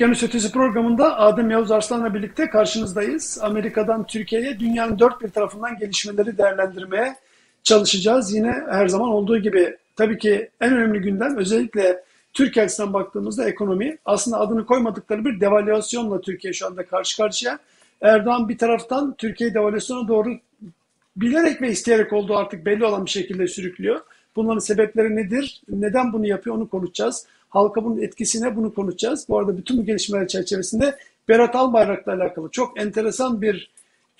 Okyanus Ötesi programında Adem Yavuz Arslan'la birlikte karşınızdayız. Amerika'dan Türkiye'ye dünyanın dört bir tarafından gelişmeleri değerlendirmeye çalışacağız. Yine her zaman olduğu gibi tabii ki en önemli gündem özellikle Türkiye açısından baktığımızda ekonomi. Aslında adını koymadıkları bir devalüasyonla Türkiye şu anda karşı karşıya. Erdoğan bir taraftan Türkiye devalüasyona doğru bilerek ve isteyerek olduğu artık belli olan bir şekilde sürüklüyor. Bunların sebepleri nedir? Neden bunu yapıyor onu konuşacağız. Halka bunun etkisine bunu konuşacağız. Bu arada bütün bu gelişmeler çerçevesinde Berat Albayrak'la alakalı çok enteresan bir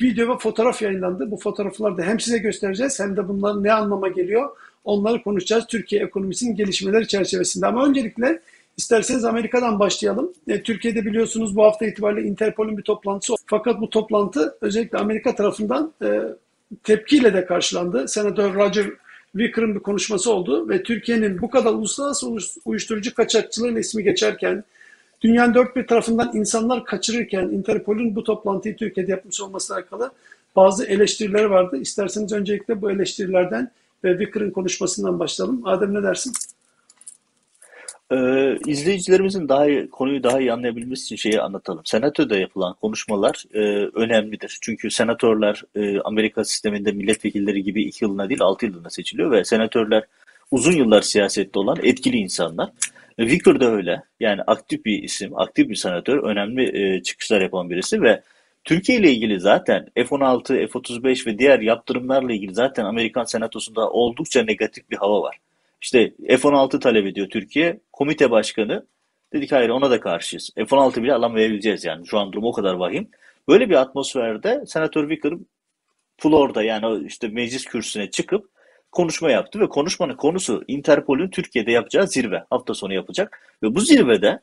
video ve fotoğraf yayınlandı. Bu fotoğrafları da hem size göstereceğiz hem de bunların ne anlama geliyor onları konuşacağız Türkiye ekonomisinin gelişmeleri çerçevesinde. Ama öncelikle isterseniz Amerika'dan başlayalım. E, Türkiye'de biliyorsunuz bu hafta itibariyle Interpol'ün bir toplantısı Fakat bu toplantı özellikle Amerika tarafından e, tepkiyle de karşılandı. Senatör Roger Wicker'ın bir konuşması oldu ve Türkiye'nin bu kadar uluslararası uyuşturucu kaçakçılığın ismi geçerken, dünyanın dört bir tarafından insanlar kaçırırken Interpol'ün bu toplantıyı Türkiye'de yapmış olmasına alakalı bazı eleştiriler vardı. İsterseniz öncelikle bu eleştirilerden ve Wicker'ın konuşmasından başlayalım. Adem ne dersin? Ee, izleyicilerimizin daha iyi, konuyu daha iyi anlayabilmesi için şeyi anlatalım. Senatoda yapılan konuşmalar e, önemlidir. Çünkü senatörler e, Amerika sisteminde milletvekilleri gibi iki yılına değil altı yılına seçiliyor ve senatörler uzun yıllar siyasette olan etkili insanlar. E, Vicker de öyle. Yani aktif bir isim, aktif bir senatör, önemli e, çıkışlar yapan birisi ve Türkiye ile ilgili zaten F-16, F-35 ve diğer yaptırımlarla ilgili zaten Amerikan senatosunda oldukça negatif bir hava var. İşte F-16 talep ediyor Türkiye. Komite başkanı dedik hayır ona da karşıyız. F-16 bile alamayabileceğiz yani. Şu an durum o kadar vahim. Böyle bir atmosferde Senatör Wicker Florida yani işte meclis kürsüsüne çıkıp konuşma yaptı ve konuşmanın konusu Interpol'ün Türkiye'de yapacağı zirve. Hafta sonu yapacak. Ve bu zirvede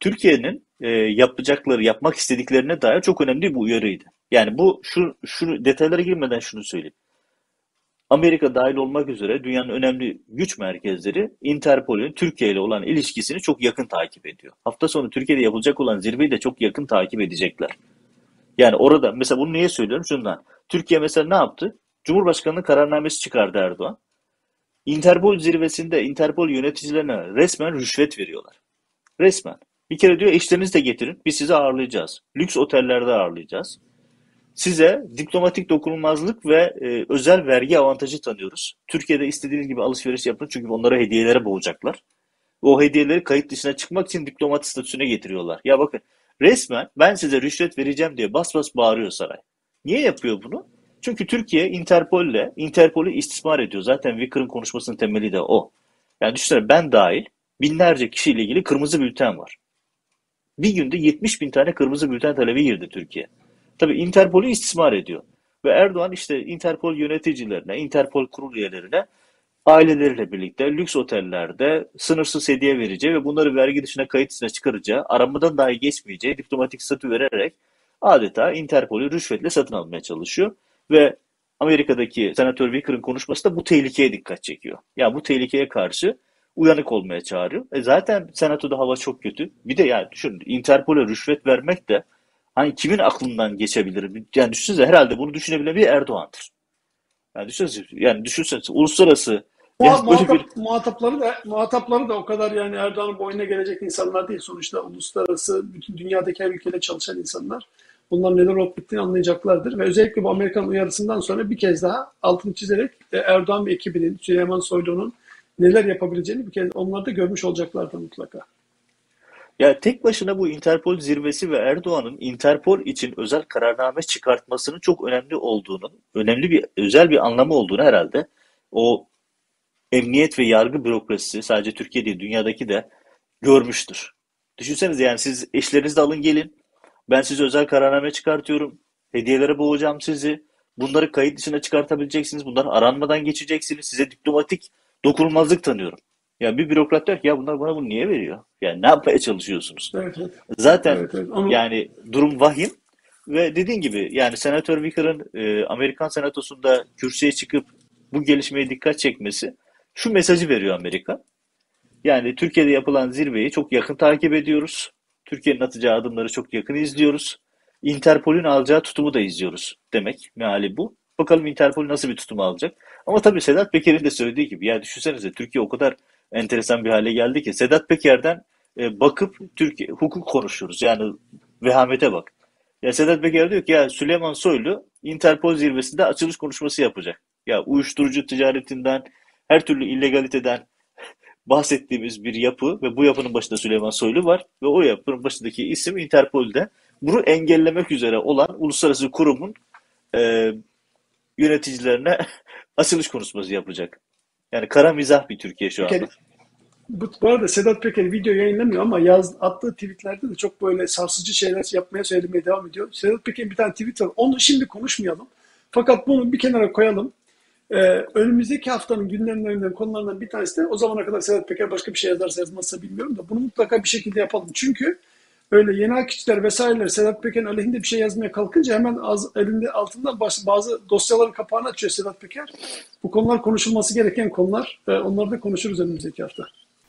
Türkiye'nin e, yapacakları, yapmak istediklerine dair çok önemli bir uyarıydı. Yani bu şu, şu detaylara girmeden şunu söyleyeyim. Amerika dahil olmak üzere dünyanın önemli güç merkezleri Interpol'ün Türkiye ile olan ilişkisini çok yakın takip ediyor. Hafta sonu Türkiye'de yapılacak olan zirveyi de çok yakın takip edecekler. Yani orada mesela bunu niye söylüyorum? Şundan. Türkiye mesela ne yaptı? Cumhurbaşkanı'nın kararnamesi çıkardı Erdoğan. Interpol zirvesinde Interpol yöneticilerine resmen rüşvet veriyorlar. Resmen. Bir kere diyor eşlerinizi de getirin. Biz sizi ağırlayacağız. Lüks otellerde ağırlayacağız. Size diplomatik dokunulmazlık ve e, özel vergi avantajı tanıyoruz. Türkiye'de istediğiniz gibi alışveriş yapın çünkü onlara hediyelere boğacaklar. O hediyeleri kayıt dışına çıkmak için diplomat statüsüne getiriyorlar. Ya bakın resmen ben size rüşvet vereceğim diye bas bas bağırıyor saray. Niye yapıyor bunu? Çünkü Türkiye Interpol'le Interpol'ü istismar ediyor. Zaten Wicker'ın konuşmasının temeli de o. Yani düşünsene ben dahil binlerce kişiyle ilgili kırmızı bülten var. Bir günde 70 bin tane kırmızı bülten talebi girdi Türkiye. Tabii Interpol'ü istismar ediyor. Ve Erdoğan işte Interpol yöneticilerine, Interpol kurul üyelerine aileleriyle birlikte lüks otellerde sınırsız hediye vereceği ve bunları vergi dışına kayıt dışına çıkaracağı, aramadan dahi geçmeyeceği diplomatik statü vererek adeta Interpol'ü rüşvetle satın almaya çalışıyor. Ve Amerika'daki Senatör Wicker'ın konuşması da bu tehlikeye dikkat çekiyor. Yani bu tehlikeye karşı uyanık olmaya çağırıyor. E zaten senatoda hava çok kötü. Bir de yani düşün Interpol'e rüşvet vermek de hani kimin aklından geçebilir? Yani düşünsenize herhalde bunu düşünebilen bir Erdoğan'dır. Yani düşünsenize, yani düşünsenize uluslararası yani muhatap, bir... muhatapları da muhatapları da o kadar yani Erdoğan'ın boyuna gelecek insanlar değil. Sonuçta uluslararası bütün dünyadaki her ülkede çalışan insanlar. Bunlar neler olup bittiğini anlayacaklardır. Ve özellikle bu Amerikan uyarısından sonra bir kez daha altını çizerek e, Erdoğan ve ekibinin, Süleyman Soylu'nun neler yapabileceğini bir kez onlar da görmüş olacaklardır mutlaka. Ya tek başına bu Interpol zirvesi ve Erdoğan'ın Interpol için özel kararname çıkartmasının çok önemli olduğunu, önemli bir özel bir anlamı olduğunu herhalde o emniyet ve yargı bürokrasisi sadece Türkiye değil dünyadaki de görmüştür. Düşünsenize yani siz eşlerinizle alın gelin. Ben size özel kararname çıkartıyorum. Hediyelere boğacağım sizi. Bunları kayıt dışına çıkartabileceksiniz. Bunlar aranmadan geçeceksiniz. Size diplomatik dokunulmazlık tanıyorum. Ya bir bürokrat der ki ya bunlar bana bunu niye veriyor? Yani ne yapmaya çalışıyorsunuz? Evet, evet. Zaten evet, evet. Ama... yani durum vahim ve dediğin gibi yani Senatör Wicker'ın e, Amerikan Senatosu'nda kürsüye çıkıp bu gelişmeye dikkat çekmesi şu mesajı veriyor Amerika. Yani Türkiye'de yapılan zirveyi çok yakın takip ediyoruz. Türkiye'nin atacağı adımları çok yakın izliyoruz. Interpol'ün alacağı tutumu da izliyoruz demek meali bu. Bakalım Interpol nasıl bir tutum alacak. Ama tabii Sedat Peker'in de söylediği gibi ya düşünsenize Türkiye o kadar enteresan bir hale geldi ki Sedat Peker'den e, bakıp Türkiye hukuk konuşuyoruz. Yani vehamete bak. Ya Sedat Peker diyor ki ya Süleyman Soylu Interpol zirvesinde açılış konuşması yapacak. Ya uyuşturucu ticaretinden, her türlü illegaliteden bahsettiğimiz bir yapı ve bu yapının başında Süleyman Soylu var ve o yapının başındaki isim Interpol'de bunu engellemek üzere olan uluslararası kurumun e, yöneticilerine açılış konuşması yapacak. Yani kara mizah bir Türkiye şu anda. Bu, bu arada Sedat Peker video yayınlamıyor ama yaz, attığı tweetlerde de çok böyle sarsıcı şeyler yapmaya söylemeye devam ediyor. Sedat Peker'in bir tane tweet var. Onu şimdi konuşmayalım. Fakat bunu bir kenara koyalım. Ee, önümüzdeki haftanın gündemlerinden konularından bir tanesi de o zamana kadar Sedat Peker başka bir şey yazarsa yazmazsa bilmiyorum da bunu mutlaka bir şekilde yapalım. Çünkü öyle yeni akçiler vesaireler Sedat Peker'in aleyhinde bir şey yazmaya kalkınca hemen az, elinde altından bazı, bazı dosyaların kapağını açıyor Sedat Peker. Bu konular konuşulması gereken konular. E, onları da konuşuruz önümüzdeki hafta.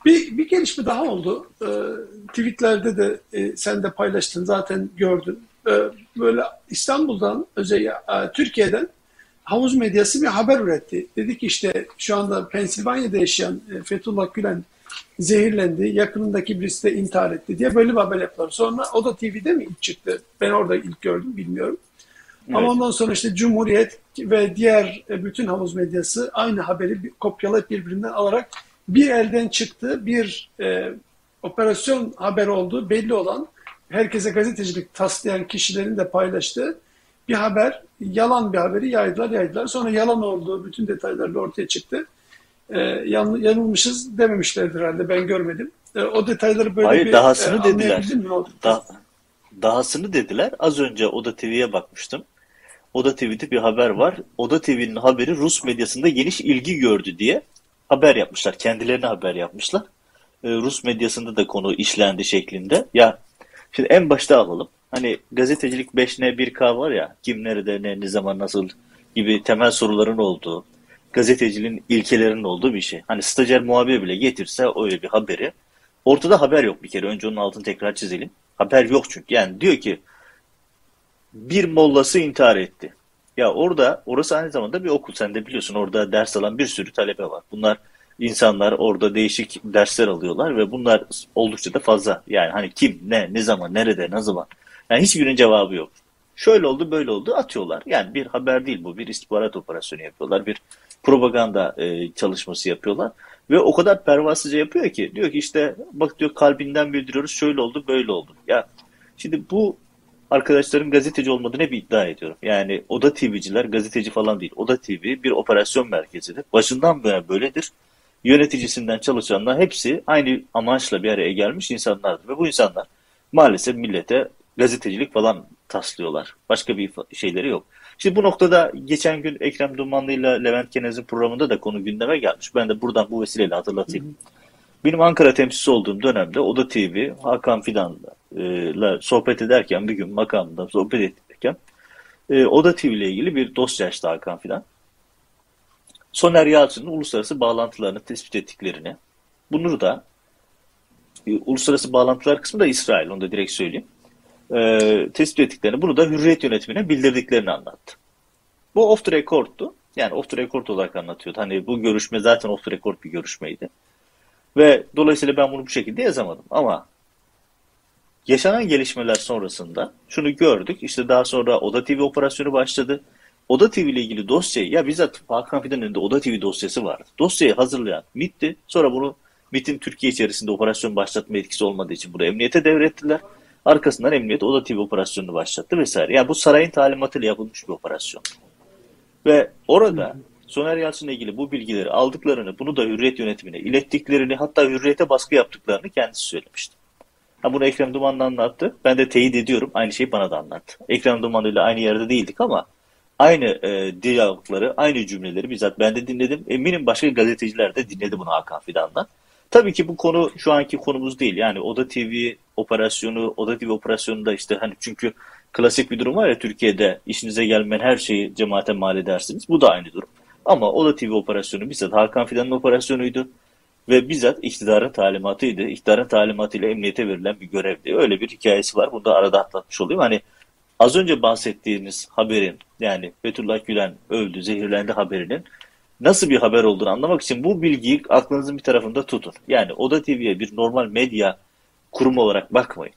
Bir, bir gelişme daha oldu. E, tweetlerde de e, sen de paylaştın zaten gördün. E, böyle İstanbul'dan özellikle e, Türkiye'den havuz medyası bir haber üretti. Dedi ki işte şu anda Pensilvanya'da yaşayan e, Fethullah Gülen zehirlendi, yakınındaki birisi de intihar etti diye böyle bir haber yaptılar. Sonra o da TV'de mi ilk çıktı? Ben orada ilk gördüm, bilmiyorum. Evet. Ama ondan sonra işte Cumhuriyet ve diğer e, bütün havuz medyası aynı haberi kopyalayıp birbirinden alarak bir elden çıktı, bir e, operasyon haberi olduğu belli olan, herkese gazetecilik taslayan kişilerin de paylaştığı bir haber, yalan bir haberi yaydılar yaydılar. Sonra yalan olduğu bütün detaylarla ortaya çıktı e, yan, yanılmışız dememişlerdir herhalde ben görmedim. E, o detayları böyle Hayır, bir dahasını e, dediler. Da, dahasını dediler. Az önce Oda TV'ye bakmıştım. Oda TV'de bir haber var. Oda TV'nin haberi Rus medyasında geniş ilgi gördü diye haber yapmışlar. Kendilerine haber yapmışlar. Ee, Rus medyasında da konu işlendi şeklinde. Ya şimdi en başta alalım. Hani gazetecilik 5N 1K var ya kim nerede ne ne zaman nasıl gibi temel soruların olduğu gazeteciliğin ilkelerinin olduğu bir şey. Hani stajyer muhabir bile getirse öyle bir haberi. Ortada haber yok bir kere. Önce onun altını tekrar çizelim. Haber yok çünkü. Yani diyor ki bir mollası intihar etti. Ya orada orası aynı zamanda bir okul. Sen de biliyorsun orada ders alan bir sürü talebe var. Bunlar insanlar orada değişik dersler alıyorlar ve bunlar oldukça da fazla. Yani hani kim, ne, ne zaman, nerede, ne zaman. Yani hiçbirinin cevabı yok. Şöyle oldu, böyle oldu atıyorlar. Yani bir haber değil bu. Bir istihbarat operasyonu yapıyorlar. Bir propaganda e, çalışması yapıyorlar. Ve o kadar pervasızca yapıyor ki diyor ki işte bak diyor kalbinden bildiriyoruz şöyle oldu böyle oldu. Ya şimdi bu arkadaşların gazeteci olmadığını hep iddia ediyorum. Yani Oda TV'ciler gazeteci falan değil. Oda TV bir operasyon merkezidir. Başından beri böyledir. Yöneticisinden çalışanlar hepsi aynı amaçla bir araya gelmiş insanlardır. Ve bu insanlar maalesef millete gazetecilik falan taslıyorlar. Başka bir şeyleri yok. Şimdi bu noktada geçen gün Ekrem Dumanlı ile Levent Kenez'in programında da konu gündeme gelmiş. Ben de buradan bu vesileyle hatırlatayım. Hı hı. Benim Ankara temsilcisi olduğum dönemde Oda TV Hakan Fidan'la e, sohbet ederken bir gün makamında sohbet ederken e, Oda TV ile ilgili bir dosya açtı Hakan Fidan. Soner Yalçın'ın uluslararası bağlantılarını tespit ettiklerini, bunu da e, uluslararası bağlantılar kısmı da İsrail, onu da direkt söyleyeyim e, tespit ettiklerini, bunu da hürriyet yönetimine bildirdiklerini anlattı. Bu off the record'tu. Yani off the record olarak anlatıyordu. Hani bu görüşme zaten off the record bir görüşmeydi. Ve dolayısıyla ben bunu bu şekilde yazamadım. Ama yaşanan gelişmeler sonrasında şunu gördük. İşte daha sonra Oda TV operasyonu başladı. Oda TV ile ilgili dosyayı, ya bizzat Hakan Fidan'ın önünde Oda TV dosyası vardı. Dosyayı hazırlayan MIT'ti. Sonra bunu MIT'in Türkiye içerisinde operasyon başlatma etkisi olmadığı için bunu emniyete devrettiler. Arkasından emniyet Oda TV operasyonunu başlattı vesaire. Yani bu sarayın talimatıyla yapılmış bir operasyon. Ve orada Soner Yalçın'la ilgili bu bilgileri aldıklarını, bunu da hürriyet yönetimine ilettiklerini, hatta hürriyete baskı yaptıklarını kendisi söylemişti. Ha, bunu Ekrem Duman'la anlattı. Ben de teyit ediyorum. Aynı şeyi bana da anlattı. Ekrem Duman ile aynı yerde değildik ama aynı e, diyalogları, aynı cümleleri bizzat ben de dinledim. Eminim başka gazeteciler de dinledi bunu Hakan Fidan'dan. Tabii ki bu konu şu anki konumuz değil. Yani Oda TV operasyonu, Oda TV operasyonunda işte hani çünkü klasik bir durum var ya Türkiye'de işinize gelmeyen her şeyi cemaate mal edersiniz. Bu da aynı durum. Ama Oda TV operasyonu bizzat Hakan Fidan'ın operasyonuydu. Ve bizzat iktidarın talimatıydı. İktidarın talimatıyla emniyete verilen bir görevdi. Öyle bir hikayesi var. Bunu da arada atlatmış olayım. Hani az önce bahsettiğimiz haberin yani Fethullah Gülen öldü, zehirlendi haberinin nasıl bir haber olduğunu anlamak için bu bilgiyi aklınızın bir tarafında tutun. Yani Oda TV'ye bir normal medya kurum olarak bakmayın.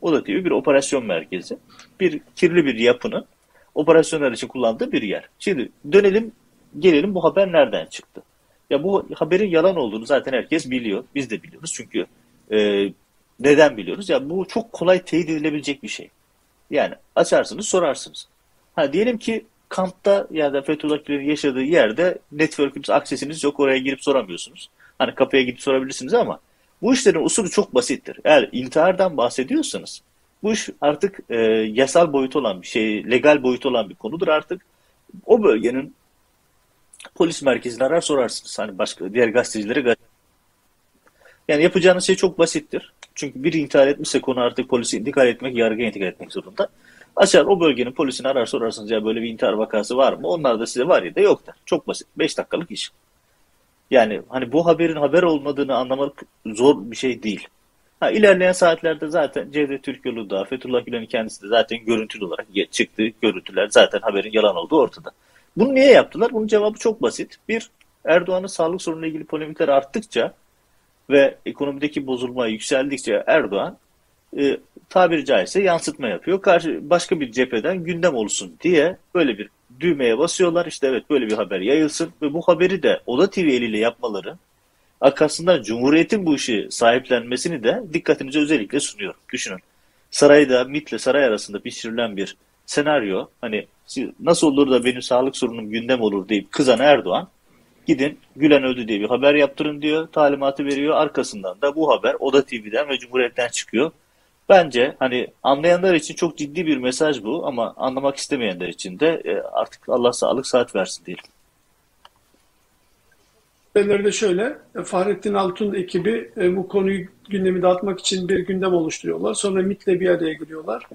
Oda TV bir operasyon merkezi. Bir kirli bir yapının operasyonlar için kullandığı bir yer. Şimdi dönelim gelelim bu haber nereden çıktı? Ya bu haberin yalan olduğunu zaten herkes biliyor. Biz de biliyoruz çünkü e, neden biliyoruz? Ya bu çok kolay teyit edilebilecek bir şey. Yani açarsınız sorarsınız. Ha diyelim ki kampta ya da Fethullah Gülen'in yaşadığı yerde network'ünüz, aksesiniz yok. Oraya girip soramıyorsunuz. Hani kapıya gidip sorabilirsiniz ama bu işlerin usulü çok basittir. Eğer intihardan bahsediyorsanız bu iş artık e, yasal boyut olan bir şey, legal boyut olan bir konudur artık. O bölgenin polis merkezini arar sorarsınız. Hani başka diğer gazetecilere yani yapacağınız şey çok basittir. Çünkü bir intihar etmişse konu artık polisi intikal etmek, yargıya intikal etmek zorunda. Açar o bölgenin polisini arar sorarsınız ya böyle bir intihar vakası var mı? Onlar da size var ya da yok der. Çok basit. 5 dakikalık iş. Yani hani bu haberin haber olmadığını anlamak zor bir şey değil. Ha, ilerleyen saatlerde zaten Cevdet Türkoğlu da Fethullah Gülen'in kendisi de zaten görüntülü olarak çıktı. Görüntüler zaten haberin yalan olduğu ortada. Bunu niye yaptılar? Bunun cevabı çok basit. Bir, Erdoğan'ın sağlık sorunuyla ilgili polemikler arttıkça ve ekonomideki bozulma yükseldikçe Erdoğan e, tabiri caizse yansıtma yapıyor. Karşı başka bir cepheden gündem olsun diye böyle bir düğmeye basıyorlar. İşte evet böyle bir haber yayılsın ve bu haberi de Oda TV eliyle yapmaları arkasından Cumhuriyet'in bu işi sahiplenmesini de dikkatinize özellikle sunuyorum. Düşünün. Sarayda MIT'le saray arasında pişirilen bir senaryo hani nasıl olur da benim sağlık sorunum gündem olur deyip kızan Erdoğan gidin Gülen öldü diye bir haber yaptırın diyor talimatı veriyor arkasından da bu haber Oda TV'den ve Cumhuriyet'ten çıkıyor. Bence hani anlayanlar için çok ciddi bir mesaj bu ama anlamak istemeyenler için de e, artık Allah sağlık saat versin diyelim. Haberleri de şöyle, e, Fahrettin Altun ekibi e, bu konuyu gündemi dağıtmak için bir gündem oluşturuyorlar. Sonra MIT'le bir araya geliyorlar.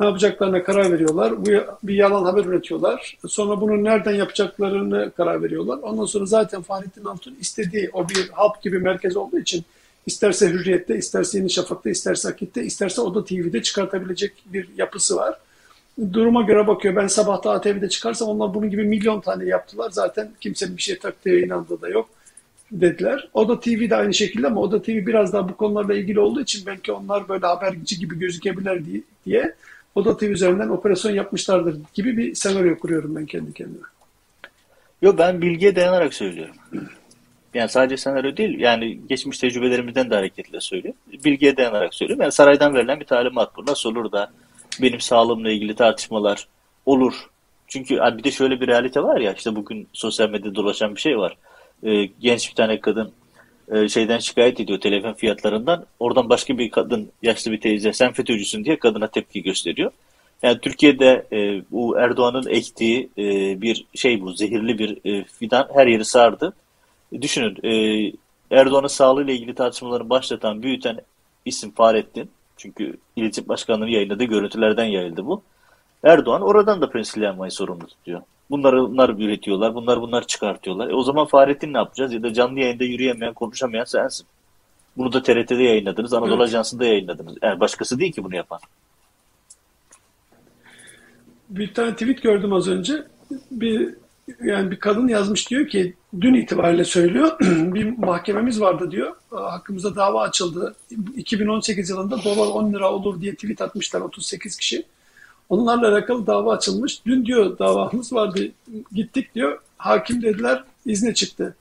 Ne yapacaklarına karar veriyorlar. Bu bir yalan haber üretiyorlar. Sonra bunu nereden yapacaklarını karar veriyorlar. Ondan sonra zaten Fahrettin Altun istediği o bir hap gibi merkez olduğu için isterse Hürriyet'te, isterse Yeni Şafak'ta, isterse Akit'te, isterse Oda TV'de çıkartabilecek bir yapısı var. Duruma göre bakıyor. Ben sabahta ATV'de çıkarsam onlar bunun gibi milyon tane yaptılar. Zaten kimsenin bir şey taktığı inandığı da yok dediler. Oda TV de aynı şekilde ama Oda TV biraz daha bu konularla ilgili olduğu için belki onlar böyle haberci gibi gözükebilir diye Oda TV üzerinden operasyon yapmışlardır gibi bir senaryo kuruyorum ben kendi kendime. Yok ben bilgiye dayanarak söylüyorum. Yani sadece senaryo değil, yani geçmiş tecrübelerimizden de hareketle söylüyorum. Bilgiye dayanarak söylüyorum. Yani saraydan verilen bir talimat bu. Nasıl olur da benim sağlığımla ilgili tartışmalar olur. Çünkü bir de şöyle bir realite var ya, işte bugün sosyal medyada dolaşan bir şey var. Ee, genç bir tane kadın e, şeyden şikayet ediyor telefon fiyatlarından. Oradan başka bir kadın, yaşlı bir teyze sen FETÖ'cüsün diye kadına tepki gösteriyor. Yani Türkiye'de e, bu Erdoğan'ın ektiği e, bir şey bu, zehirli bir e, fidan her yeri sardı. Düşünün, e, Erdoğan'ın sağlığıyla ilgili tartışmaları başlatan, büyüten isim Fahrettin. Çünkü İletişim Başkanlığı'nın yayınladığı görüntülerden yayıldı bu. Erdoğan oradan da Pensilvanya'yı sorumlu tutuyor. Bunları bunlar üretiyorlar, bunlar bunlar çıkartıyorlar. E o zaman Fahrettin ne yapacağız? Ya da canlı yayında yürüyemeyen, konuşamayan sensin. Bunu da TRT'de yayınladınız, Anadolu evet. Ajansı'nda yayınladınız. Yani başkası değil ki bunu yapan. Bir tane tweet gördüm az önce. Bir yani bir kadın yazmış diyor ki dün itibariyle söylüyor bir mahkememiz vardı diyor. Hakkımızda dava açıldı. 2018 yılında dolar 10 lira olur diye tweet atmışlar 38 kişi. Onlarla alakalı dava açılmış. Dün diyor davamız vardı. Gittik diyor. Hakim dediler izne çıktı.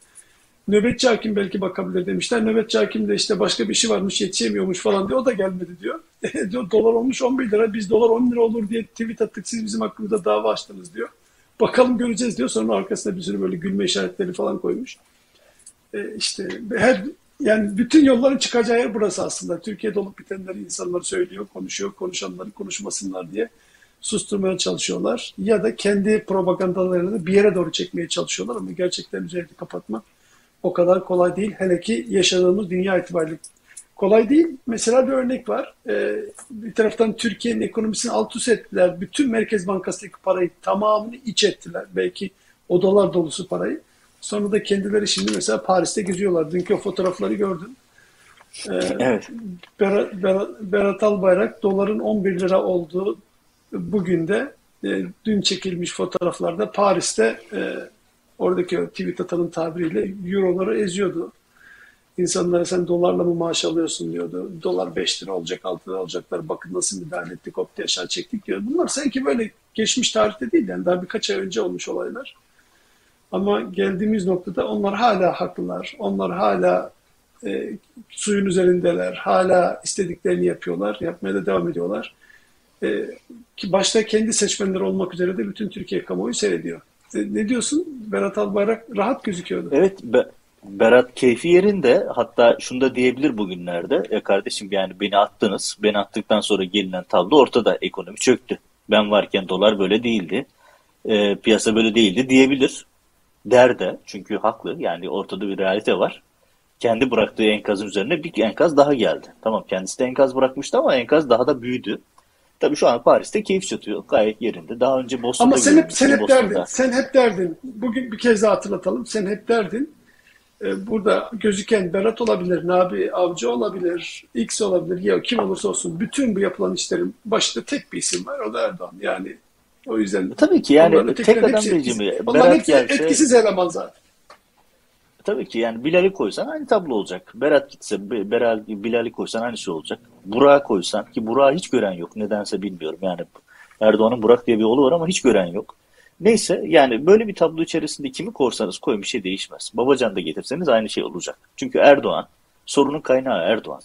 Nöbetçi hakim belki bakabilir demişler. Nöbetçi hakim de işte başka bir şey varmış yetişemiyormuş falan diyor. O da gelmedi diyor. diyor dolar olmuş 11 lira. Biz dolar 10 lira olur diye tweet attık. Siz bizim hakkımızda dava açtınız diyor. Bakalım göreceğiz diyor. Sonra arkasına bir sürü böyle gülme işaretleri falan koymuş. E işte her yani bütün yolların çıkacağı yer burası aslında. Türkiye'de olup bitenleri insanlar söylüyor, konuşuyor, konuşanları konuşmasınlar diye susturmaya çalışıyorlar. Ya da kendi propagandalarını bir yere doğru çekmeye çalışıyorlar ama gerçekten üzerini kapatmak o kadar kolay değil. Hele ki yaşadığımız dünya itibariyle kolay değil. Mesela bir örnek var. Ee, bir taraftan Türkiye'nin ekonomisini alt üst ettiler. Bütün Merkez Bankası'ndaki parayı tamamını iç ettiler. Belki odalar dolusu parayı. Sonra da kendileri şimdi mesela Paris'te geziyorlar. Dünkü o fotoğrafları gördün. Ee, evet. Berat, Berat, Berat Albayrak doların 11 lira olduğu bugün de e, dün çekilmiş fotoğraflarda Paris'te e, oradaki tweet atanın tabiriyle euroları eziyordu. İnsanlara sen dolarla mı maaş alıyorsun diyordu. Dolar 5 lira olacak, 6 lira olacaklar. Bakın nasıl müdahale ettik, hop diye aşağı çektik diyor. Bunlar sanki böyle geçmiş tarihte değil yani daha birkaç ay önce olmuş olaylar. Ama geldiğimiz noktada onlar hala haklılar. Onlar hala e, suyun üzerindeler. Hala istediklerini yapıyorlar. Yapmaya da devam ediyorlar. E, ki başta kendi seçmenleri olmak üzere de bütün Türkiye kamuoyu seyrediyor. E, ne diyorsun? Berat Albayrak rahat gözüküyordu. Evet, be, Berat keyfi yerinde. Hatta şunu da diyebilir bugünlerde. Ya kardeşim yani beni attınız. Beni attıktan sonra gelinen tablo ortada. Ekonomi çöktü. Ben varken dolar böyle değildi. E, piyasa böyle değildi diyebilir. Der de. Çünkü haklı. Yani ortada bir realite var. Kendi bıraktığı enkazın üzerine bir enkaz daha geldi. Tamam kendisi de enkaz bırakmıştı ama enkaz daha da büyüdü. Tabii şu an Paris'te keyif çatıyor. Gayet yerinde. Daha önce Boston'da Ama sen hep, sen hep derdin. Sen hep derdin. Bugün bir kez daha hatırlatalım. Sen hep derdin. Ee, burada gözüken Berat olabilir, Nabi Avcı olabilir, X olabilir, ya kim olursa olsun bütün bu yapılan işlerin başında tek bir isim var. O da Erdoğan. Yani o yüzden Tabii ki yani tek adam rejimi. Onların hepsi gelse, etkisiz eleman zaten. Tabii ki yani Bilal'i koysan aynı tablo olacak. Berat gitse Beral, Bilal'i koysan aynı şey olacak. Burak'ı koysan ki Burak'ı hiç gören yok. Nedense bilmiyorum. Yani Erdoğan'ın Burak diye bir oğlu var ama hiç gören yok. Neyse yani böyle bir tablo içerisinde kimi korsanız koyun bir şey değişmez. Babacan da getirseniz aynı şey olacak. Çünkü Erdoğan sorunun kaynağı Erdoğan.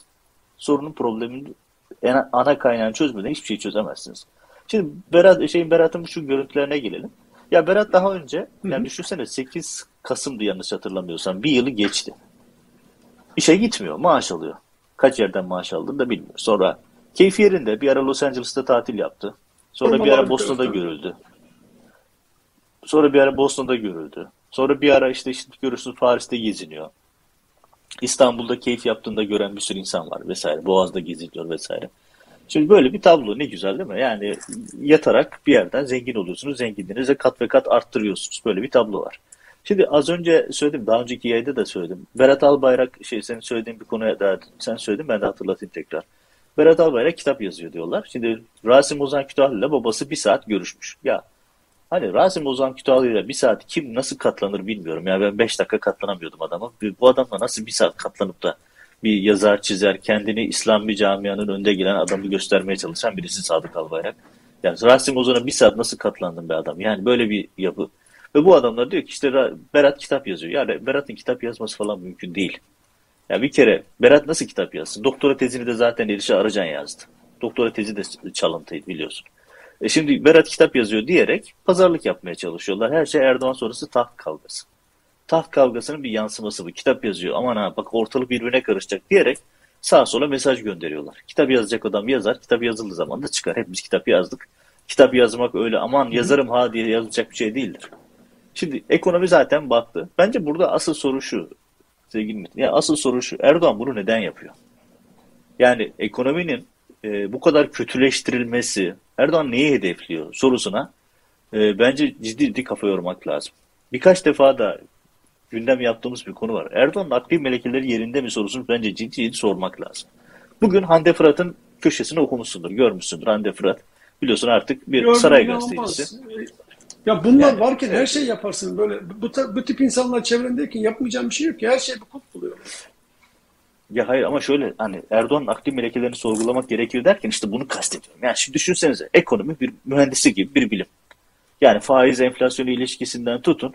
Sorunun problemin ana kaynağını çözmeden hiçbir şey çözemezsiniz. Şimdi Berat, şeyin Berat'ın şu görüntülerine gelelim. Ya Berat daha önce yani düşünsene 8 Kasım'dı yanlış hatırlamıyorsam bir yılı geçti. İşe gitmiyor maaş alıyor. Kaç yerden maaş aldığını da bilmiyor. Sonra keyfi yerinde bir ara Los Angeles'ta tatil yaptı. Sonra bir ara Boston'da görüldü. Sonra bir ara Boston'da görüldü. Sonra bir ara işte, işte görürsünüz Paris'te geziniyor. İstanbul'da keyif yaptığında gören bir sürü insan var vesaire. Boğaz'da geziniyor vesaire. Şimdi böyle bir tablo ne güzel değil mi? Yani yatarak bir yerden zengin oluyorsunuz. Zenginliğinizi kat ve kat arttırıyorsunuz. Böyle bir tablo var. Şimdi az önce söyledim, daha önceki yayında da söyledim. Berat Albayrak, şey senin söylediğin bir konuya da sen söyledin, ben de hatırlatayım tekrar. Berat Albayrak kitap yazıyor diyorlar. Şimdi Rasim Ozan Kütahlı ile babası bir saat görüşmüş. Ya Hani Rasim Ozan Kütahyalı'yla bir saat kim nasıl katlanır bilmiyorum. Yani ben beş dakika katlanamıyordum adama. Bu adamla nasıl bir saat katlanıp da bir yazar, çizer, kendini İslam bir camianın önde gelen adamı göstermeye çalışan birisi Sadık Albayrak. Yani Rasim Ozan'a bir saat nasıl katlandın be adam? Yani böyle bir yapı. Ve bu adamlar diyor ki işte Berat kitap yazıyor. Yani Berat'ın kitap yazması falan mümkün değil. Ya yani bir kere Berat nasıl kitap yazsın? Doktora tezini de zaten Elişe Arıcan yazdı. Doktora tezi de çalıntıydı biliyorsun. E şimdi Berat kitap yazıyor diyerek pazarlık yapmaya çalışıyorlar. Her şey Erdoğan sonrası taht kavgası. Taht kavgasının bir yansıması bu. Kitap yazıyor aman ha bak ortalık birbirine karışacak diyerek sağa sola mesaj gönderiyorlar. Kitap yazacak adam yazar. Kitap yazıldığı zaman da çıkar. Hepimiz kitap yazdık. Kitap yazmak öyle aman yazarım ha diye yazılacak bir şey değildir. Şimdi ekonomi zaten battı. Bence burada asıl soru şu sevgili Metin. Ya asıl soru şu. Erdoğan bunu neden yapıyor? Yani ekonominin e, bu kadar kötüleştirilmesi Erdoğan neyi hedefliyor sorusuna e, bence ciddi ciddi kafa yormak lazım. Birkaç defa da gündem yaptığımız bir konu var. Erdoğan'ın akli melekeleri yerinde mi sorusunu bence ciddi ciddi sormak lazım. Bugün Hande Fırat'ın köşesini okumuşsundur, görmüşsündür Hande Fırat. Biliyorsun artık bir Gördüm, saray gazetecisi. Ya bunlar yani, varken evet. her şey yaparsın böyle. Bu, bu tip insanlar çevrendeyken yapmayacağım bir şey yok ki. Her şey bir kut buluyor. Ya hayır ama şöyle hani Erdoğan'ın akli melekelerini sorgulamak gerekir derken işte bunu kastediyorum. Yani şimdi düşünsenize ekonomi bir mühendisi gibi bir bilim. Yani faiz enflasyonu ilişkisinden tutun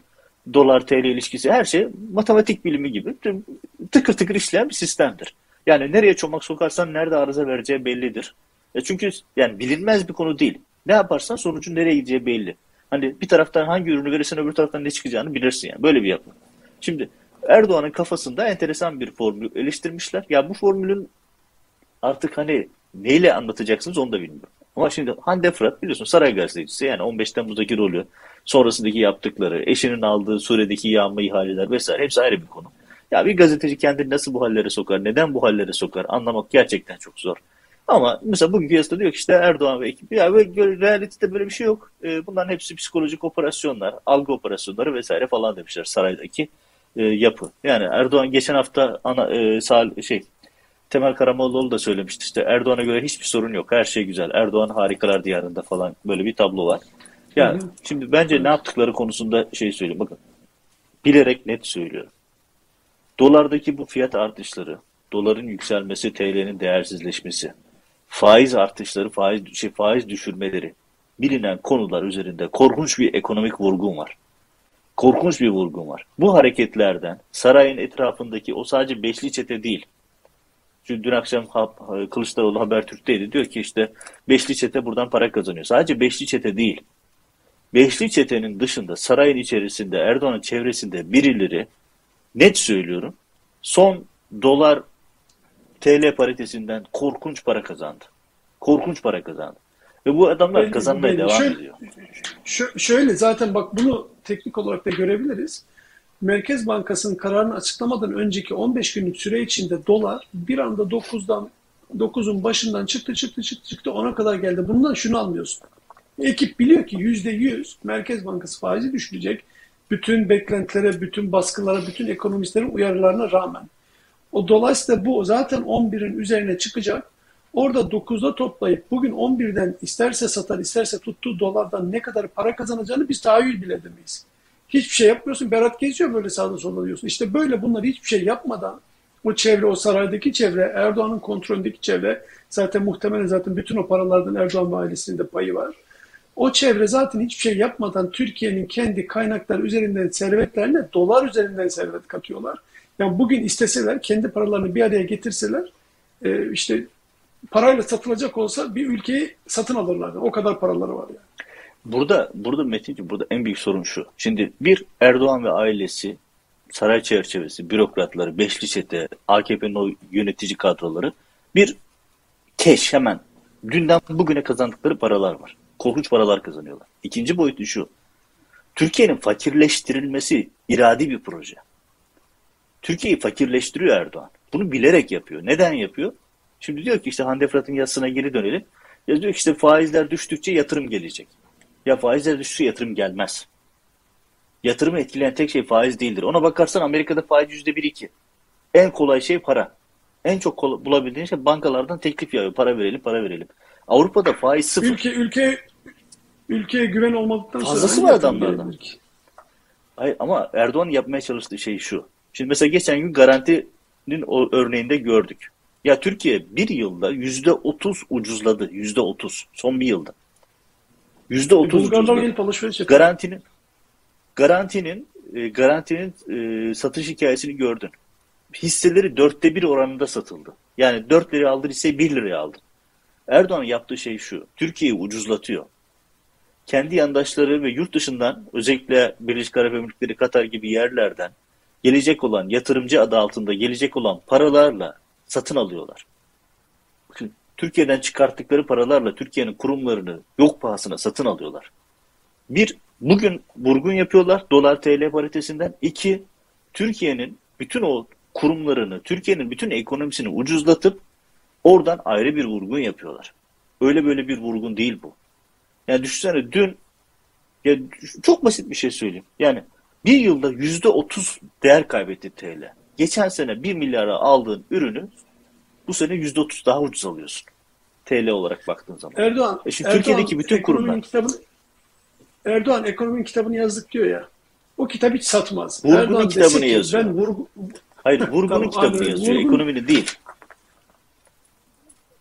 dolar TL ilişkisi her şey matematik bilimi gibi tıkır tıkır işleyen bir sistemdir. Yani nereye çomak sokarsan nerede arıza vereceği bellidir. Ya çünkü yani bilinmez bir konu değil. Ne yaparsan sonucun nereye gideceği belli. Hani bir taraftan hangi ürünü verirsen öbür taraftan ne çıkacağını bilirsin yani. Böyle bir yapı. Şimdi Erdoğan'ın kafasında enteresan bir formül eleştirmişler. Ya bu formülün artık hani neyle anlatacaksınız onu da bilmiyorum. Ama şimdi Hande Fırat biliyorsun saray gazetecisi yani 15 Temmuz'daki rolü, sonrasındaki yaptıkları, eşinin aldığı Suriye'deki yağma ihaleler vesaire hepsi ayrı bir konu. Ya bir gazeteci kendini nasıl bu hallere sokar, neden bu hallere sokar anlamak gerçekten çok zor. Ama mesela bugün piyasada diyor ki işte Erdoğan ve ekibi ya ve realitede böyle bir şey yok. E, bunların hepsi psikolojik operasyonlar, algı operasyonları vesaire falan demişler saraydaki e, yapı. Yani Erdoğan geçen hafta ana e, sal, şey Temel Karamollaoğlu da söylemişti işte Erdoğan'a göre hiçbir sorun yok. Her şey güzel. Erdoğan harikalar diyarında falan böyle bir tablo var. Ya yani şimdi bence ne yaptıkları konusunda şey söyleyeyim bakın. Bilerek net söylüyorum. Dolardaki bu fiyat artışları, doların yükselmesi, TL'nin değersizleşmesi, faiz artışları, faiz, şey, faiz düşürmeleri bilinen konular üzerinde korkunç bir ekonomik vurgun var. Korkunç bir vurgun var. Bu hareketlerden sarayın etrafındaki o sadece beşli çete değil. Çünkü dün akşam Kılıçdaroğlu Habertürk'teydi. Diyor ki işte beşli çete buradan para kazanıyor. Sadece beşli çete değil. Beşli çetenin dışında sarayın içerisinde Erdoğan'ın çevresinde birileri net söylüyorum son dolar TL paritesinden korkunç para kazandı. Korkunç para kazandı. Ve bu adamlar ben, kazanmaya ben, devam şöyle, ediyor. Şöyle zaten bak bunu teknik olarak da görebiliriz. Merkez Bankası'nın kararını açıklamadan önceki 15 günlük süre içinde dolar bir anda 9'dan 9'un başından çıktı çıktı çıktı çıktı ona kadar geldi. Bundan şunu anlıyorsun. Ekip biliyor ki %100 Merkez Bankası faizi düşürecek. Bütün beklentilere, bütün baskılara, bütün ekonomistlerin uyarılarına rağmen. O dolayısıyla bu zaten 11'in üzerine çıkacak. Orada 9'da toplayıp bugün 11'den isterse satar isterse tuttuğu dolardan ne kadar para kazanacağını biz tahayyül bile edemeyiz. Hiçbir şey yapmıyorsun. Berat geziyor böyle sağda solda diyorsun. İşte böyle bunlar hiçbir şey yapmadan o çevre, o saraydaki çevre, Erdoğan'ın kontrolündeki çevre zaten muhtemelen zaten bütün o paralardan Erdoğan ve ailesinin de payı var. O çevre zaten hiçbir şey yapmadan Türkiye'nin kendi kaynakları üzerinden servetlerine dolar üzerinden servet katıyorlar. Yani bugün isteseler kendi paralarını bir araya getirseler e, işte parayla satılacak olsa bir ülkeyi satın alırlar. O kadar paraları var yani. Burada burada Metinci burada en büyük sorun şu. Şimdi bir Erdoğan ve ailesi saray çerçevesi, bürokratları, beşli çete, AKP'nin o yönetici kadroları bir keş hemen dünden bugüne kazandıkları paralar var. Korkunç paralar kazanıyorlar. İkinci boyutu şu. Türkiye'nin fakirleştirilmesi iradi bir proje. Türkiye'yi fakirleştiriyor Erdoğan. Bunu bilerek yapıyor. Neden yapıyor? Şimdi diyor ki işte Hande Fırat'ın yazısına geri dönelim. Ya diyor ki işte faizler düştükçe yatırım gelecek. Ya faizler düştükçe yatırım gelmez. Yatırımı etkileyen tek şey faiz değildir. Ona bakarsan Amerika'da faiz yüzde bir iki. En kolay şey para. En çok bulabildiğin şey bankalardan teklif yağıyor. Para verelim, para verelim. Avrupa'da faiz sıfır. Ülke, ülke, ülkeye güven olmadıktan sonra... Fazlası var adamlardan. Hayır ama Erdoğan yapmaya çalıştığı şey şu. Şimdi mesela geçen gün garantinin o örneğinde gördük. Ya Türkiye bir yılda yüzde otuz ucuzladı. Yüzde otuz. Son bir yılda. Yüzde otuz ucuzladı. Garantinin garantinin e, garantinin e, satış hikayesini gördün. Hisseleri dörtte bir oranında satıldı. Yani dört liraya aldın hisse bir liraya aldın. Erdoğan yaptığı şey şu. Türkiye'yi ucuzlatıyor. Kendi yandaşları ve yurt dışından özellikle Birleşik Arap Emirlikleri, Katar gibi yerlerden gelecek olan yatırımcı adı altında gelecek olan paralarla satın alıyorlar. Bakın, Türkiye'den çıkarttıkları paralarla Türkiye'nin kurumlarını yok pahasına satın alıyorlar. Bir, bugün vurgun yapıyorlar dolar TL paritesinden. İki, Türkiye'nin bütün o kurumlarını, Türkiye'nin bütün ekonomisini ucuzlatıp oradan ayrı bir vurgun yapıyorlar. Öyle böyle bir vurgun değil bu. Yani düşünsene dün ya çok basit bir şey söyleyeyim. Yani bir yılda yüzde otuz değer kaybetti TL. Geçen sene bir milyara aldığın ürünü bu sene yüzde otuz daha ucuz alıyorsun. TL olarak baktığın zaman. Erdoğan, e şimdi Erdoğan Türkiye'deki bütün kurumlar. Kitabını, Erdoğan ekonominin kitabını yazdık diyor ya. O kitap hiç satmaz. Vurgunun Erdoğan kitabını yazıyor. Ben vurgu... Hayır vurgunun tamam, kitabını abi, yazıyor. Vurgun... Ekonominin değil.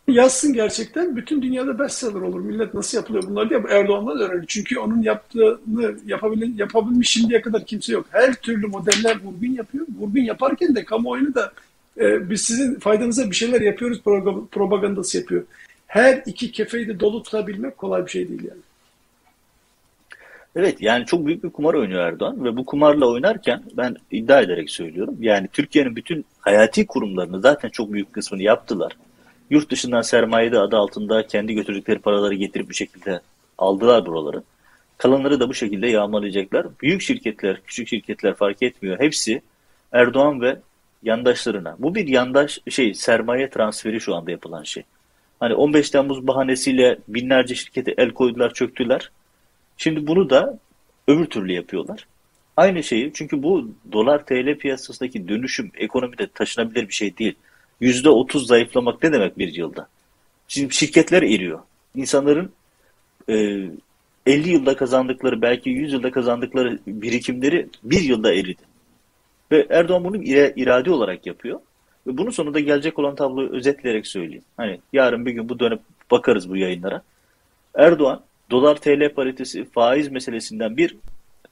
Yazsın gerçekten bütün dünyada bestseller olur. Millet nasıl yapılıyor bunlar diye Erdoğan'dan öğrenir. Çünkü onun yaptığını yapabilen, yapabilmiş şimdiye kadar kimse yok. Her türlü modeller vurgun yapıyor. Vurgun yaparken de kamuoyunu da e, biz sizin faydanıza bir şeyler yapıyoruz propagandası yapıyor. Her iki kefeyi de dolu tutabilmek kolay bir şey değil yani. Evet yani çok büyük bir kumar oynuyor Erdoğan ve bu kumarla oynarken ben iddia ederek söylüyorum. Yani Türkiye'nin bütün hayati kurumlarını zaten çok büyük kısmını yaptılar. Yurt dışından sermaye de adı altında kendi götürdükleri paraları getirip bir şekilde aldılar buraları. Kalanları da bu şekilde yağmalayacaklar. Büyük şirketler, küçük şirketler fark etmiyor. Hepsi Erdoğan ve yandaşlarına. Bu bir yandaş şey sermaye transferi şu anda yapılan şey. Hani 15 Temmuz bahanesiyle binlerce şirkete el koydular, çöktüler. Şimdi bunu da öbür türlü yapıyorlar. Aynı şeyi çünkü bu dolar TL piyasasındaki dönüşüm ekonomide taşınabilir bir şey değil. %30 zayıflamak ne demek bir yılda? Şimdi şirketler eriyor. İnsanların e, 50 yılda kazandıkları belki 100 yılda kazandıkları birikimleri bir yılda eridi. Ve Erdoğan bunu irade olarak yapıyor. Ve bunun sonunda gelecek olan tabloyu özetleyerek söyleyeyim. Hani yarın bir gün bu dönüp bakarız bu yayınlara. Erdoğan dolar TL paritesi faiz meselesinden bir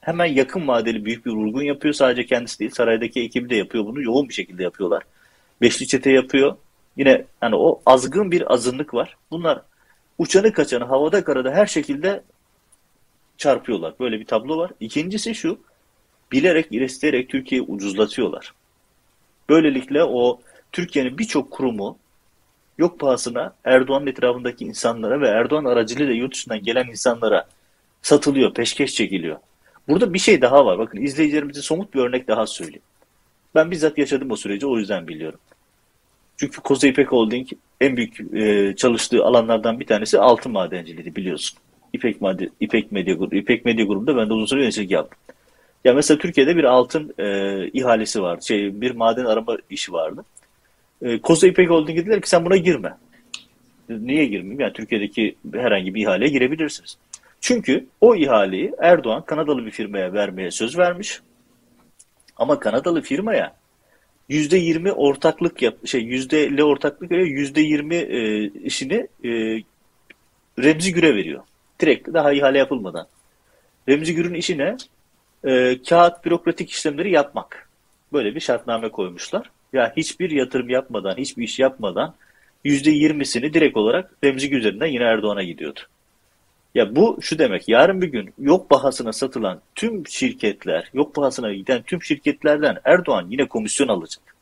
hemen yakın vadeli büyük bir vurgun yapıyor. Sadece kendisi değil saraydaki ekibi de yapıyor bunu. Yoğun bir şekilde yapıyorlar. Beşli çete yapıyor. Yine hani o azgın bir azınlık var. Bunlar uçanı kaçanı havada karada her şekilde çarpıyorlar. Böyle bir tablo var. İkincisi şu bilerek isteyerek Türkiye'yi ucuzlatıyorlar. Böylelikle o Türkiye'nin birçok kurumu yok pahasına Erdoğan'ın etrafındaki insanlara ve Erdoğan aracılığıyla yurt dışından gelen insanlara satılıyor, peşkeş çekiliyor. Burada bir şey daha var. Bakın izleyicilerimize somut bir örnek daha söyleyeyim. Ben bizzat yaşadım o süreci o yüzden biliyorum. Çünkü Koza İpek Holding en büyük e, çalıştığı alanlardan bir tanesi altın madenciliği biliyorsun. İpek, Made, İpek Medya Grubu. İpek Medya Grubu'nda ben de uzun süre yöneticilik yaptım. Ya mesela Türkiye'de bir altın e, ihalesi vardı. Şey, bir maden arama işi vardı. E, Koza İpek Holding dediler ki sen buna girme. Niye girmeyeyim? Yani Türkiye'deki herhangi bir ihaleye girebilirsiniz. Çünkü o ihaleyi Erdoğan Kanadalı bir firmaya vermeye söz vermiş. Ama Kanadalı firmaya yüzde yirmi ortaklık yap, şey yüzde elli ortaklık veriyor, yüzde yirmi e, işini e, Remzi Gür'e veriyor. Direkt daha ihale yapılmadan. Remzi Gür'ün işi ne? E, kağıt bürokratik işlemleri yapmak. Böyle bir şartname koymuşlar. Ya hiçbir yatırım yapmadan, hiçbir iş yapmadan yüzde yirmisini direkt olarak Remzi Gür üzerinden yine Erdoğan'a gidiyordu. Ya bu şu demek, yarın bir gün yok bahasına satılan tüm şirketler, yok bahasına giden tüm şirketlerden Erdoğan yine komisyon alacak.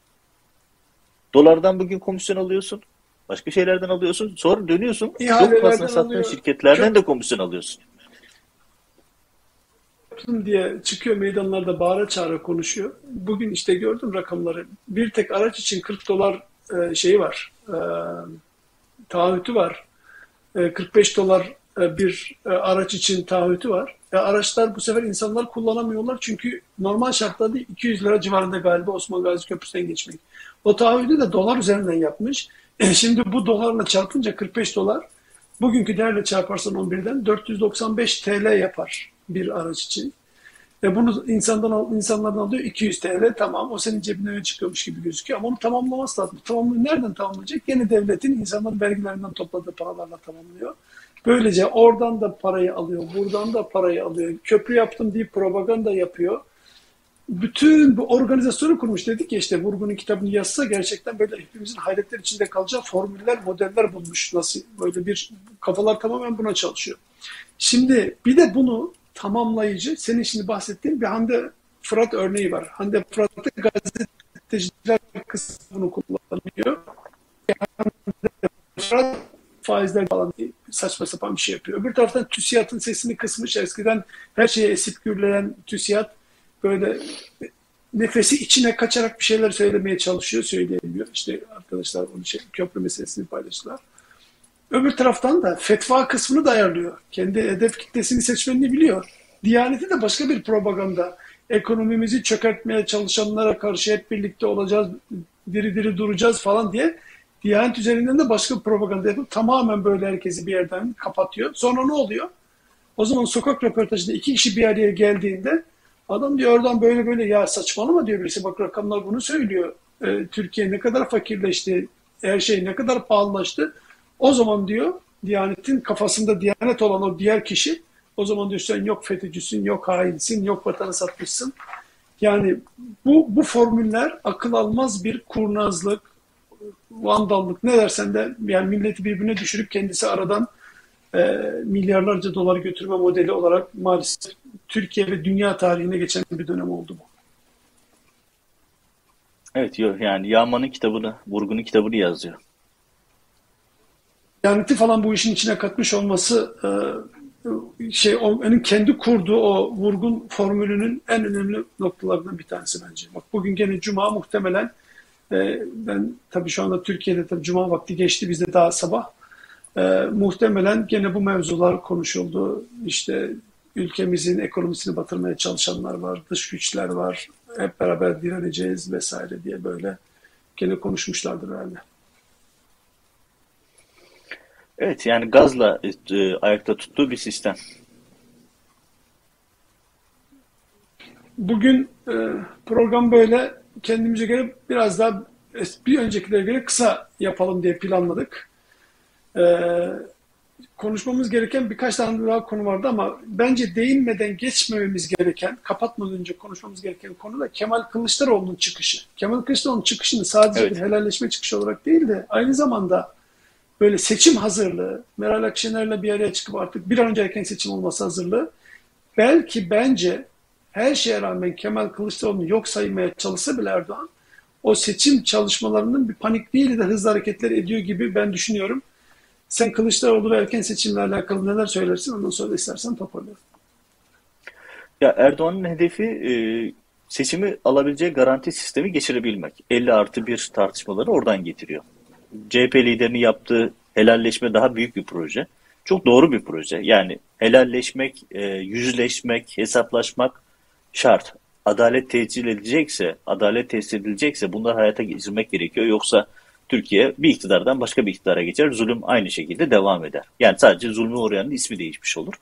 Dolardan bugün komisyon alıyorsun, başka şeylerden alıyorsun, sonra dönüyorsun, yok bahasına sattığın şirketlerden Çok... de komisyon alıyorsun. diye çıkıyor meydanlarda bağıra çağıra konuşuyor. Bugün işte gördüm rakamları. Bir tek araç için 40 dolar e, şeyi var, e, taahhütü var. E, 45 dolar e, bir e, araç için taahhütü var. E, araçlar bu sefer insanlar kullanamıyorlar çünkü normal şartlarda 200 lira civarında galiba Osman Gazi Köprüsü'nden geçmek. O taahhüdü de dolar üzerinden yapmış. Şimdi bu dolarla çarpınca 45 dolar bugünkü değerle çarparsan 11'den 495 TL yapar bir araç için. Ve bunu insandan insanlardan alıyor 200 TL tamam o senin cebinden çıkıyormuş gibi gözüküyor ama onu tamamlaması lazım. Tamamını nereden tamamlayacak? Yine devletin insanların vergilerinden topladığı paralarla tamamlıyor. Böylece oradan da parayı alıyor, buradan da parayı alıyor. Köprü yaptım deyip propaganda yapıyor. Bütün bu organizasyonu kurmuş dedik ya işte Vurgun'un kitabını yazsa gerçekten böyle hepimizin hayretler içinde kalacağı formüller, modeller bulmuş. Nasıl böyle bir kafalar tamamen buna çalışıyor. Şimdi bir de bunu tamamlayıcı, senin şimdi bahsettiğin bir Hande Fırat örneği var. Hande Fırat'ta gazeteciler kısmını kullanıyor. Hande Fırat faizler falan saçma sapan bir şey yapıyor. Öbür taraftan TÜSİAD'ın sesini kısmış. Eskiden her şeye esip gürleyen TÜSİAD böyle nefesi içine kaçarak bir şeyler söylemeye çalışıyor, söyleyemiyor. İşte arkadaşlar onu şey, köprü meselesini paylaştılar. Öbür taraftan da fetva kısmını da ayarlıyor. Kendi hedef kitlesini seçmenini biliyor. Diyaneti de başka bir propaganda. Ekonomimizi çökertmeye çalışanlara karşı hep birlikte olacağız, diri diri duracağız falan diye Diyanet üzerinden de başka bir propaganda yapıp tamamen böyle herkesi bir yerden kapatıyor. Sonra ne oluyor? O zaman sokak röportajında iki kişi bir araya geldiğinde adam diyor oradan böyle böyle ya saçmalama diyor birisi bak rakamlar bunu söylüyor. Ee, Türkiye ne kadar fakirleşti, her şey ne kadar pahalılaştı. O zaman diyor Diyanet'in kafasında Diyanet olan o diğer kişi o zaman diyor sen yok FETÖ'cüsün, yok hainsin, yok vatanı satmışsın. Yani bu, bu formüller akıl almaz bir kurnazlık, vandallık ne dersen de yani milleti birbirine düşürüp kendisi aradan e, milyarlarca dolar götürme modeli olarak maalesef Türkiye ve dünya tarihine geçen bir dönem oldu bu. Evet yani Yağman'ın kitabını, Vurgun'un kitabını yazıyor. Yaneti falan bu işin içine katmış olması e, şey onun kendi kurduğu o vurgun formülünün en önemli noktalarından bir tanesi bence. Bak bugün gene Cuma muhtemelen e, ben tabii şu anda Türkiye'de tabii Cuma vakti geçti bizde daha sabah. E, muhtemelen gene bu mevzular konuşuldu. İşte ülkemizin ekonomisini batırmaya çalışanlar var, dış güçler var. Hep beraber direneceğiz vesaire diye böyle gene konuşmuşlardır herhalde. Evet yani gazla e, ayakta tuttuğu bir sistem. bugün e, program böyle kendimize göre biraz daha bir öncekilere göre kısa yapalım diye planladık. E, konuşmamız gereken birkaç tane daha konu vardı ama bence değinmeden geçmememiz gereken, kapatmadan önce konuşmamız gereken konu da Kemal Kılıçdaroğlu'nun çıkışı. Kemal Kılıçdaroğlu'nun çıkışını sadece evet. bir helalleşme çıkışı olarak değil de aynı zamanda böyle seçim hazırlığı, Meral Akşener'le bir araya çıkıp artık bir an önce erken seçim olması hazırlığı belki bence her şeye rağmen Kemal Kılıçdaroğlu'nu yok saymaya çalışsa bile Erdoğan o seçim çalışmalarının bir panik değil de hızlı hareketler ediyor gibi ben düşünüyorum. Sen Kılıçdaroğlu ve erken seçimle alakalı neler söylersin ondan sonra istersen toparlayalım. Ya Erdoğan'ın hedefi e, seçimi alabileceği garanti sistemi geçirebilmek. 50 artı 1 tartışmaları oradan getiriyor. CHP liderini yaptığı helalleşme daha büyük bir proje. Çok doğru bir proje. Yani helalleşmek, e, yüzleşmek, hesaplaşmak şart. Adalet tescil edilecekse, adalet tesis edilecekse bunlar hayata geçirmek gerekiyor. Yoksa Türkiye bir iktidardan başka bir iktidara geçer. Zulüm aynı şekilde devam eder. Yani sadece zulmü uğrayanın ismi değişmiş olur.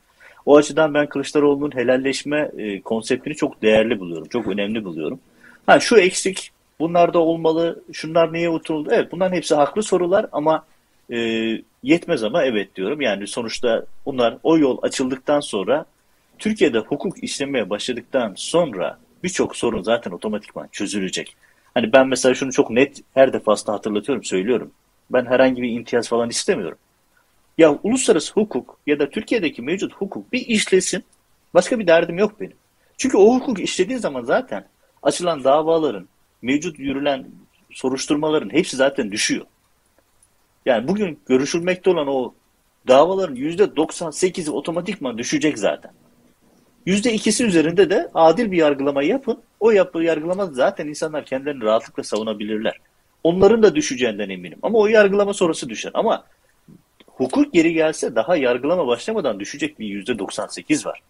O açıdan ben Kılıçdaroğlu'nun helalleşme e, konseptini çok değerli buluyorum. Çok önemli buluyorum. Ha şu eksik, bunlar da olmalı, şunlar niye unutuldu? Evet bunların hepsi haklı sorular ama e, yetmez ama evet diyorum. Yani sonuçta bunlar o yol açıldıktan sonra Türkiye'de hukuk işlemeye başladıktan sonra birçok sorun zaten otomatikman çözülecek. Hani ben mesela şunu çok net her defasında hatırlatıyorum, söylüyorum. Ben herhangi bir imtiyaz falan istemiyorum. Ya uluslararası hukuk ya da Türkiye'deki mevcut hukuk bir işlesin. Başka bir derdim yok benim. Çünkü o hukuk işlediği zaman zaten açılan davaların, mevcut yürülen soruşturmaların hepsi zaten düşüyor. Yani bugün görüşülmekte olan o davaların %98'i otomatikman düşecek zaten. %2'si üzerinde de adil bir yargılama yapın. O yapı yargılama zaten insanlar kendilerini rahatlıkla savunabilirler. Onların da düşeceğinden eminim. Ama o yargılama sonrası düşer. Ama hukuk geri gelse daha yargılama başlamadan düşecek bir %98 var.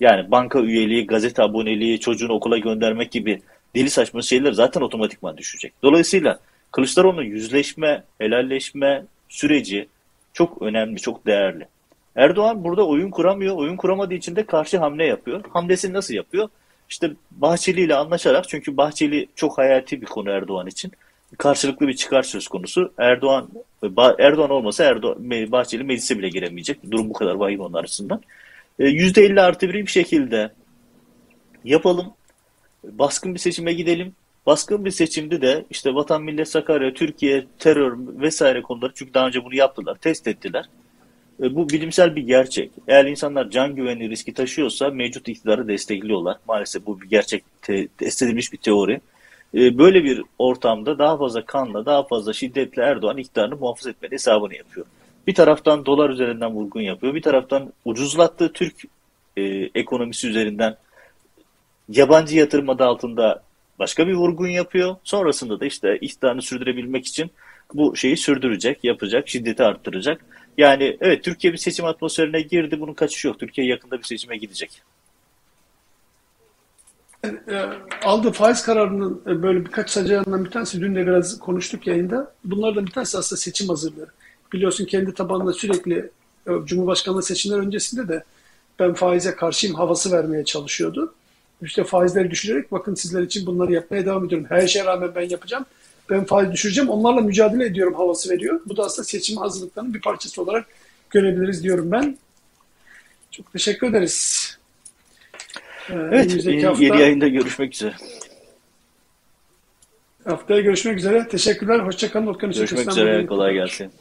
Yani banka üyeliği, gazete aboneliği, çocuğunu okula göndermek gibi deli saçma şeyler zaten otomatikman düşecek. Dolayısıyla Kılıçdaroğlu'nun yüzleşme, helalleşme süreci çok önemli, çok değerli. Erdoğan burada oyun kuramıyor. Oyun kuramadığı için de karşı hamle yapıyor. Hamlesini nasıl yapıyor? İşte Bahçeli ile anlaşarak çünkü Bahçeli çok hayati bir konu Erdoğan için. Karşılıklı bir çıkar söz konusu. Erdoğan Erdoğan olmasa Erdoğan, Bahçeli meclise bile giremeyecek. Durum bu kadar vahim onun arasından. %50 e, artı bir bir şekilde yapalım. Baskın bir seçime gidelim. Baskın bir seçimde de işte Vatan Millet Sakarya, Türkiye, terör vesaire konuları çünkü daha önce bunu yaptılar, test ettiler. Bu bilimsel bir gerçek. Eğer insanlar can güvenli riski taşıyorsa mevcut iktidarı destekliyorlar. Maalesef bu bir gerçek, te, bir teori. E, böyle bir ortamda daha fazla kanla, daha fazla şiddetle Erdoğan iktidarını muhafaza etme hesabını yapıyor. Bir taraftan dolar üzerinden vurgun yapıyor. Bir taraftan ucuzlattığı Türk e, ekonomisi üzerinden yabancı yatırım adı altında başka bir vurgun yapıyor. Sonrasında da işte iktidarını sürdürebilmek için bu şeyi sürdürecek, yapacak, şiddeti arttıracak. Yani evet Türkiye bir seçim atmosferine girdi. Bunun kaçışı yok. Türkiye yakında bir seçime gidecek. E, aldığı faiz kararının e, böyle birkaç sacağından bir tanesi dün de biraz konuştuk yayında. Bunlardan bir tanesi aslında seçim hazırlığı. Biliyorsun kendi tabanında sürekli e, Cumhurbaşkanlığı seçimler öncesinde de ben faize karşıyım havası vermeye çalışıyordu. İşte faizleri düşürerek bakın sizler için bunları yapmaya devam ediyorum. Her şeye rağmen ben yapacağım ben faiz düşüreceğim. Onlarla mücadele ediyorum havası veriyor. Bu da aslında seçim hazırlıklarının bir parçası olarak görebiliriz diyorum ben. Çok teşekkür ederiz. Ee, evet, yeni hafta, yayında görüşmek üzere. Haftaya görüşmek üzere. Teşekkürler. Hoşçakalın. Görüşmek üzere. Kolay gelsin.